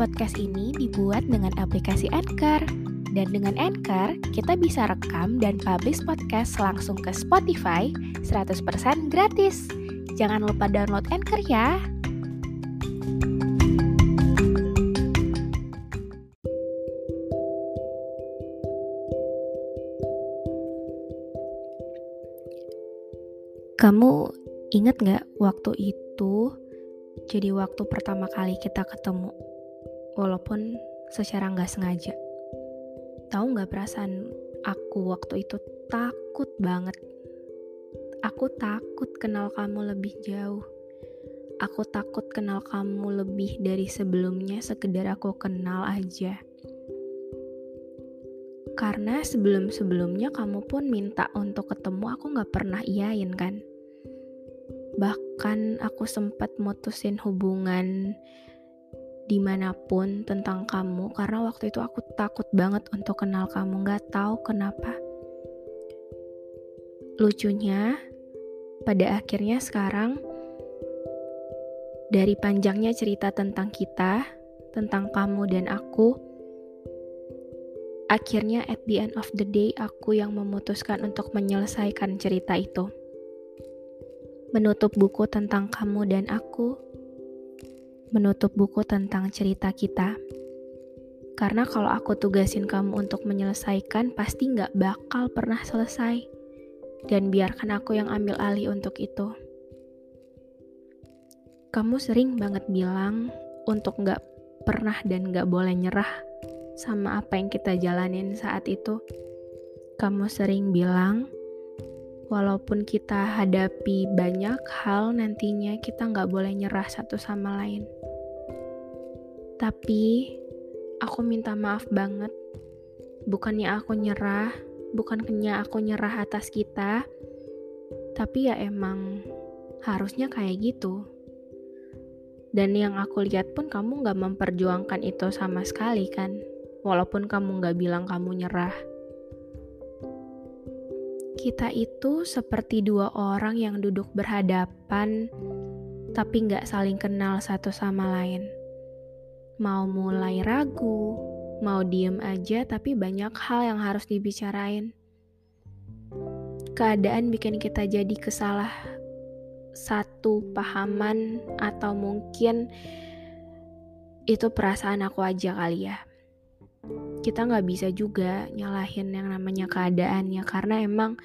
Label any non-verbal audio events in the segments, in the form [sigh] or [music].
Podcast ini dibuat dengan aplikasi Anchor. Dan dengan Anchor, kita bisa rekam dan publish podcast langsung ke Spotify 100% gratis. Jangan lupa download Anchor ya. Kamu inget gak waktu itu jadi waktu pertama kali kita ketemu? Walaupun secara nggak sengaja. Tahu nggak perasaan aku waktu itu takut banget. Aku takut kenal kamu lebih jauh. Aku takut kenal kamu lebih dari sebelumnya sekedar aku kenal aja. Karena sebelum-sebelumnya kamu pun minta untuk ketemu aku gak pernah iyain kan. Bahkan aku sempat mutusin hubungan di mana pun tentang kamu karena waktu itu aku takut banget untuk kenal kamu gak tahu kenapa. Lucunya, pada akhirnya sekarang dari panjangnya cerita tentang kita, tentang kamu dan aku, akhirnya at the end of the day aku yang memutuskan untuk menyelesaikan cerita itu. Menutup buku tentang kamu dan aku, menutup buku tentang cerita kita. Karena kalau aku tugasin kamu untuk menyelesaikan, pasti nggak bakal pernah selesai. Dan biarkan aku yang ambil alih untuk itu. Kamu sering banget bilang untuk nggak pernah dan nggak boleh nyerah sama apa yang kita jalanin saat itu. Kamu sering bilang, walaupun kita hadapi banyak hal nantinya, kita nggak boleh nyerah satu sama lain. Tapi, aku minta maaf banget. Bukannya aku nyerah, bukannya aku nyerah atas kita, tapi ya emang harusnya kayak gitu. Dan yang aku lihat pun kamu gak memperjuangkan itu sama sekali kan walaupun kamu gak bilang kamu nyerah. Kita itu seperti dua orang yang duduk berhadapan, tapi gak saling kenal satu sama lain. Mau mulai ragu, mau diem aja, tapi banyak hal yang harus dibicarain. Keadaan bikin kita jadi kesalah satu pahaman, atau mungkin itu perasaan aku aja kali ya kita nggak bisa juga nyalahin yang namanya keadaannya karena emang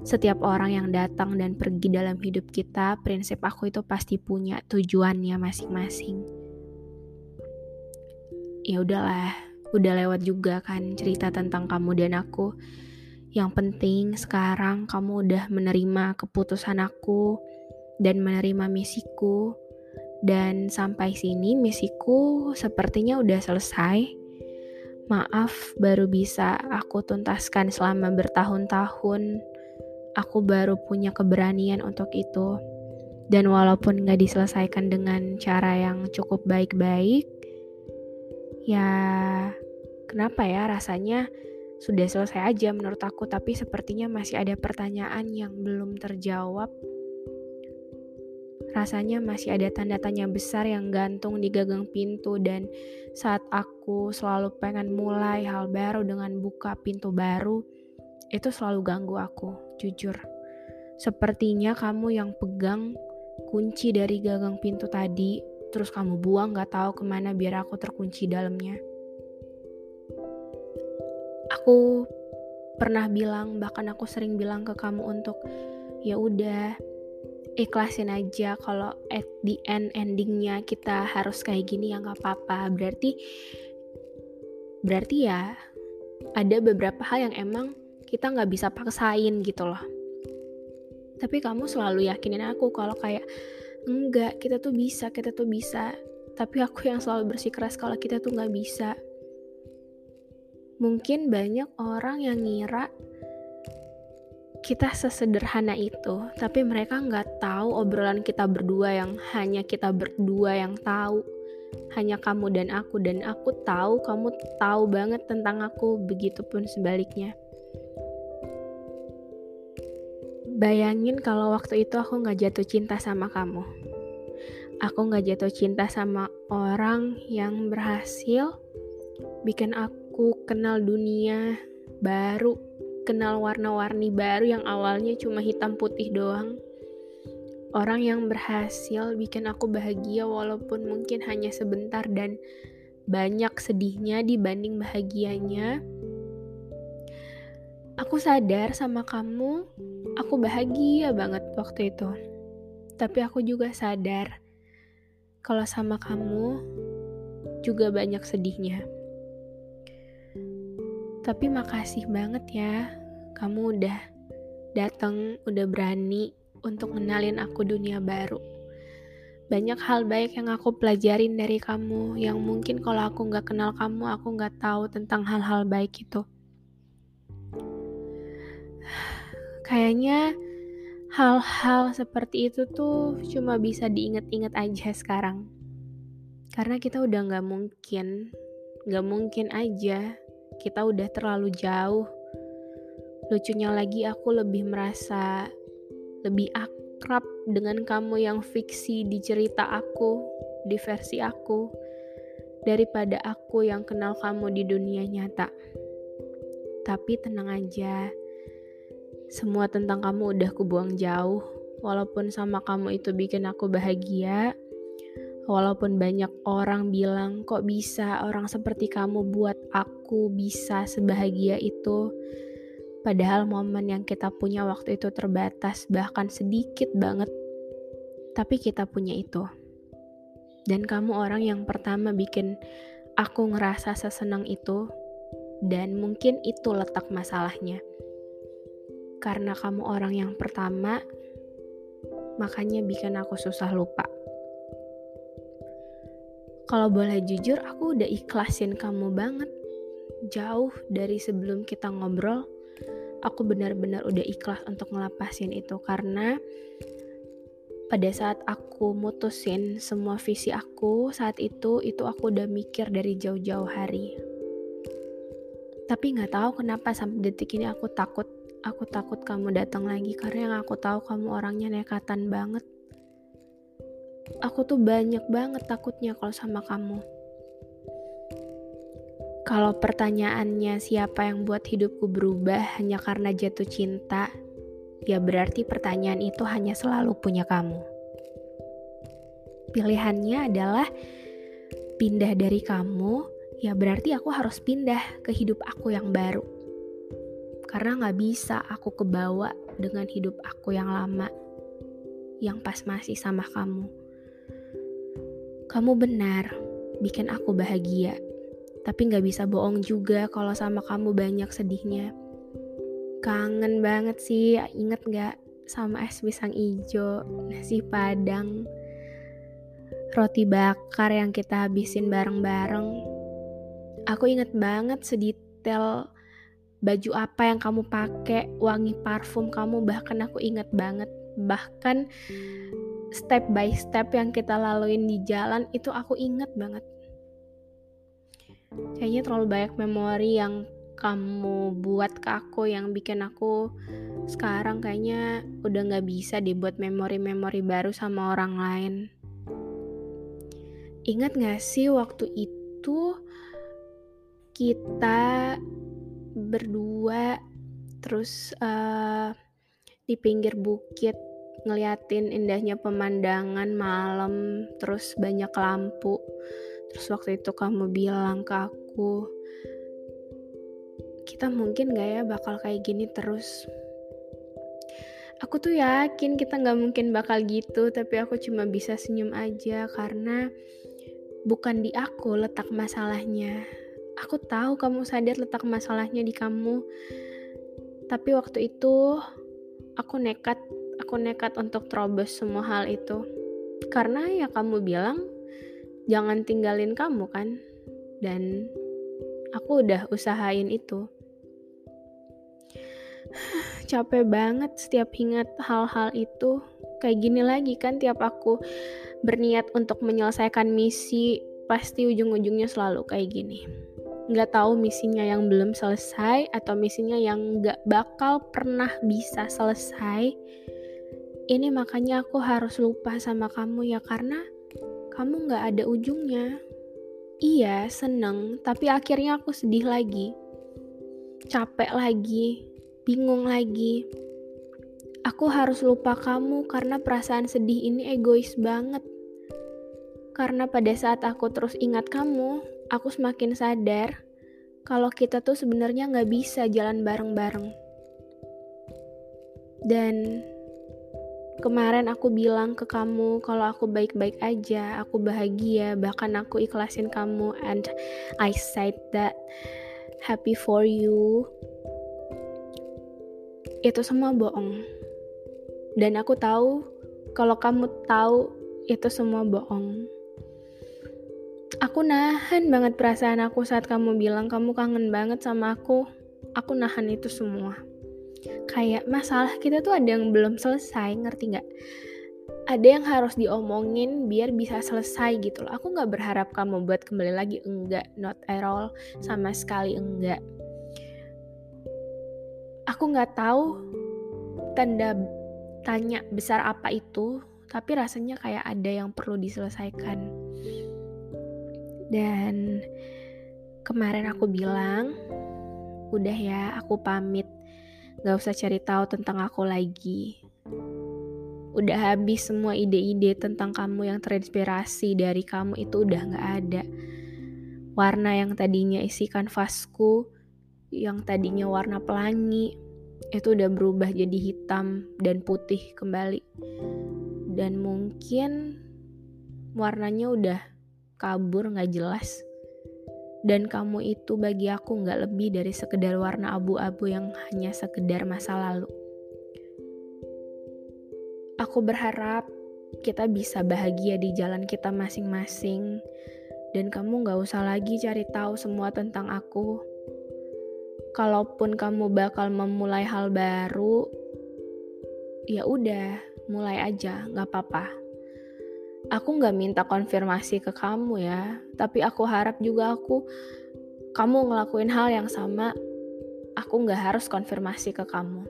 setiap orang yang datang dan pergi dalam hidup kita, prinsip aku itu pasti punya tujuannya masing-masing. Ya udahlah, udah lewat juga kan cerita tentang kamu dan aku. Yang penting sekarang kamu udah menerima keputusan aku dan menerima misiku. Dan sampai sini misiku sepertinya udah selesai Maaf, baru bisa aku tuntaskan selama bertahun-tahun. Aku baru punya keberanian untuk itu. Dan walaupun gak diselesaikan dengan cara yang cukup baik-baik, ya kenapa ya rasanya sudah selesai aja menurut aku, tapi sepertinya masih ada pertanyaan yang belum terjawab Rasanya masih ada tanda tanya besar yang gantung di gagang pintu dan saat aku selalu pengen mulai hal baru dengan buka pintu baru, itu selalu ganggu aku, jujur. Sepertinya kamu yang pegang kunci dari gagang pintu tadi, terus kamu buang gak tahu ke mana biar aku terkunci dalamnya. Aku pernah bilang, bahkan aku sering bilang ke kamu untuk ya udah ikhlasin aja kalau at the end endingnya kita harus kayak gini ya nggak apa-apa berarti berarti ya ada beberapa hal yang emang kita nggak bisa paksain gitu loh tapi kamu selalu yakinin aku kalau kayak enggak kita tuh bisa kita tuh bisa tapi aku yang selalu bersikeras kalau kita tuh nggak bisa mungkin banyak orang yang ngira kita sesederhana itu, tapi mereka nggak tahu obrolan kita berdua yang hanya kita berdua yang tahu. Hanya kamu dan aku, dan aku tahu kamu tahu banget tentang aku, begitupun sebaliknya. Bayangin kalau waktu itu aku nggak jatuh cinta sama kamu. Aku nggak jatuh cinta sama orang yang berhasil bikin aku kenal dunia baru, kenal warna-warni baru yang awalnya cuma hitam putih doang. Orang yang berhasil bikin aku bahagia walaupun mungkin hanya sebentar dan banyak sedihnya dibanding bahagianya Aku sadar sama kamu, aku bahagia banget waktu itu. Tapi aku juga sadar kalau sama kamu juga banyak sedihnya. Tapi makasih banget ya, kamu udah datang, udah berani untuk ngenalin aku dunia baru. Banyak hal baik yang aku pelajarin dari kamu, yang mungkin kalau aku nggak kenal kamu, aku nggak tahu tentang hal-hal baik itu. Kayaknya hal-hal seperti itu tuh cuma bisa diinget-inget aja sekarang. Karena kita udah gak mungkin, gak mungkin aja kita udah terlalu jauh. Lucunya lagi aku lebih merasa lebih akrab dengan kamu yang fiksi di cerita aku, di versi aku, daripada aku yang kenal kamu di dunia nyata. Tapi tenang aja, semua tentang kamu udah kubuang jauh. Walaupun sama kamu itu bikin aku bahagia, walaupun banyak orang bilang kok bisa orang seperti kamu buat aku bisa sebahagia itu. Padahal momen yang kita punya waktu itu terbatas, bahkan sedikit banget. Tapi kita punya itu. Dan kamu orang yang pertama bikin aku ngerasa sesenang itu. Dan mungkin itu letak masalahnya karena kamu orang yang pertama, makanya bikin aku susah lupa. Kalau boleh jujur, aku udah ikhlasin kamu banget. Jauh dari sebelum kita ngobrol, aku benar-benar udah ikhlas untuk ngelapasin itu karena pada saat aku mutusin semua visi aku saat itu itu aku udah mikir dari jauh-jauh hari tapi nggak tahu kenapa sampai detik ini aku takut Aku takut kamu datang lagi karena yang aku tahu kamu orangnya nekatan banget. Aku tuh banyak banget takutnya kalau sama kamu. Kalau pertanyaannya siapa yang buat hidupku berubah hanya karena jatuh cinta, ya berarti pertanyaan itu hanya selalu punya kamu. Pilihannya adalah pindah dari kamu, ya berarti aku harus pindah ke hidup aku yang baru karena gak bisa aku kebawa dengan hidup aku yang lama, yang pas masih sama kamu. Kamu benar, bikin aku bahagia, tapi gak bisa bohong juga kalau sama kamu banyak sedihnya. Kangen banget sih, inget gak sama es pisang ijo, nasi padang, roti bakar yang kita habisin bareng-bareng. Aku inget banget sedetail baju apa yang kamu pakai, wangi parfum kamu, bahkan aku ingat banget. Bahkan step by step yang kita laluin di jalan itu aku ingat banget. Kayaknya terlalu banyak memori yang kamu buat ke aku yang bikin aku sekarang kayaknya udah gak bisa dibuat memori-memori baru sama orang lain. Ingat gak sih waktu itu kita berdua terus uh, di pinggir bukit ngeliatin indahnya pemandangan malam terus banyak lampu. Terus waktu itu kamu bilang ke aku kita mungkin gak ya bakal kayak gini terus? Aku tuh yakin kita gak mungkin bakal gitu tapi aku cuma bisa senyum aja karena bukan di aku letak masalahnya Aku tahu kamu sadar letak masalahnya di kamu. Tapi waktu itu aku nekat, aku nekat untuk terobos semua hal itu. Karena ya kamu bilang jangan tinggalin kamu kan. Dan aku udah usahain itu. [sighs] Capek banget setiap ingat hal-hal itu. Kayak gini lagi kan tiap aku berniat untuk menyelesaikan misi, pasti ujung-ujungnya selalu kayak gini nggak tahu misinya yang belum selesai atau misinya yang nggak bakal pernah bisa selesai. Ini makanya aku harus lupa sama kamu ya karena kamu nggak ada ujungnya. Iya seneng tapi akhirnya aku sedih lagi. Capek lagi bingung lagi. Aku harus lupa kamu karena perasaan sedih ini egois banget. Karena pada saat aku terus ingat kamu aku semakin sadar kalau kita tuh sebenarnya nggak bisa jalan bareng-bareng. Dan kemarin aku bilang ke kamu kalau aku baik-baik aja, aku bahagia, bahkan aku ikhlasin kamu and I said that happy for you. Itu semua bohong. Dan aku tahu kalau kamu tahu itu semua bohong. Aku nahan banget perasaan aku saat kamu bilang kamu kangen banget sama aku. Aku nahan itu semua. Kayak masalah kita tuh ada yang belum selesai, ngerti nggak? Ada yang harus diomongin biar bisa selesai gitu loh. Aku nggak berharap kamu buat kembali lagi, enggak, not at all, sama sekali enggak. Aku nggak tahu tanda tanya besar apa itu, tapi rasanya kayak ada yang perlu diselesaikan dan kemarin aku bilang, udah ya aku pamit, gak usah cari tahu tentang aku lagi. Udah habis semua ide-ide tentang kamu yang terinspirasi dari kamu itu udah gak ada. Warna yang tadinya isi kanvasku, yang tadinya warna pelangi, itu udah berubah jadi hitam dan putih kembali. Dan mungkin warnanya udah kabur gak jelas. Dan kamu itu bagi aku gak lebih dari sekedar warna abu-abu yang hanya sekedar masa lalu. Aku berharap kita bisa bahagia di jalan kita masing-masing. Dan kamu gak usah lagi cari tahu semua tentang aku. Kalaupun kamu bakal memulai hal baru, ya udah, mulai aja, gak apa-apa aku nggak minta konfirmasi ke kamu ya, tapi aku harap juga aku kamu ngelakuin hal yang sama. Aku nggak harus konfirmasi ke kamu.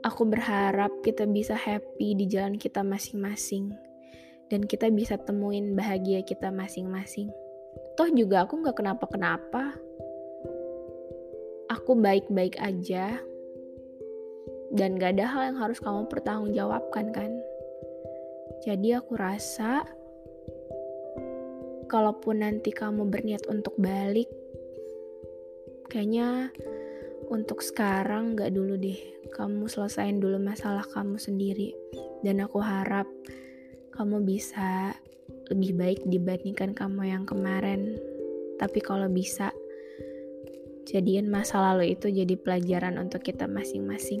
Aku berharap kita bisa happy di jalan kita masing-masing dan kita bisa temuin bahagia kita masing-masing. Toh juga aku nggak kenapa-kenapa. Aku baik-baik aja dan gak ada hal yang harus kamu pertanggungjawabkan kan. Jadi aku rasa kalaupun nanti kamu berniat untuk balik, kayaknya untuk sekarang gak dulu deh. Kamu selesain dulu masalah kamu sendiri. Dan aku harap kamu bisa lebih baik dibandingkan kamu yang kemarin. Tapi kalau bisa, jadiin masa lalu itu jadi pelajaran untuk kita masing-masing.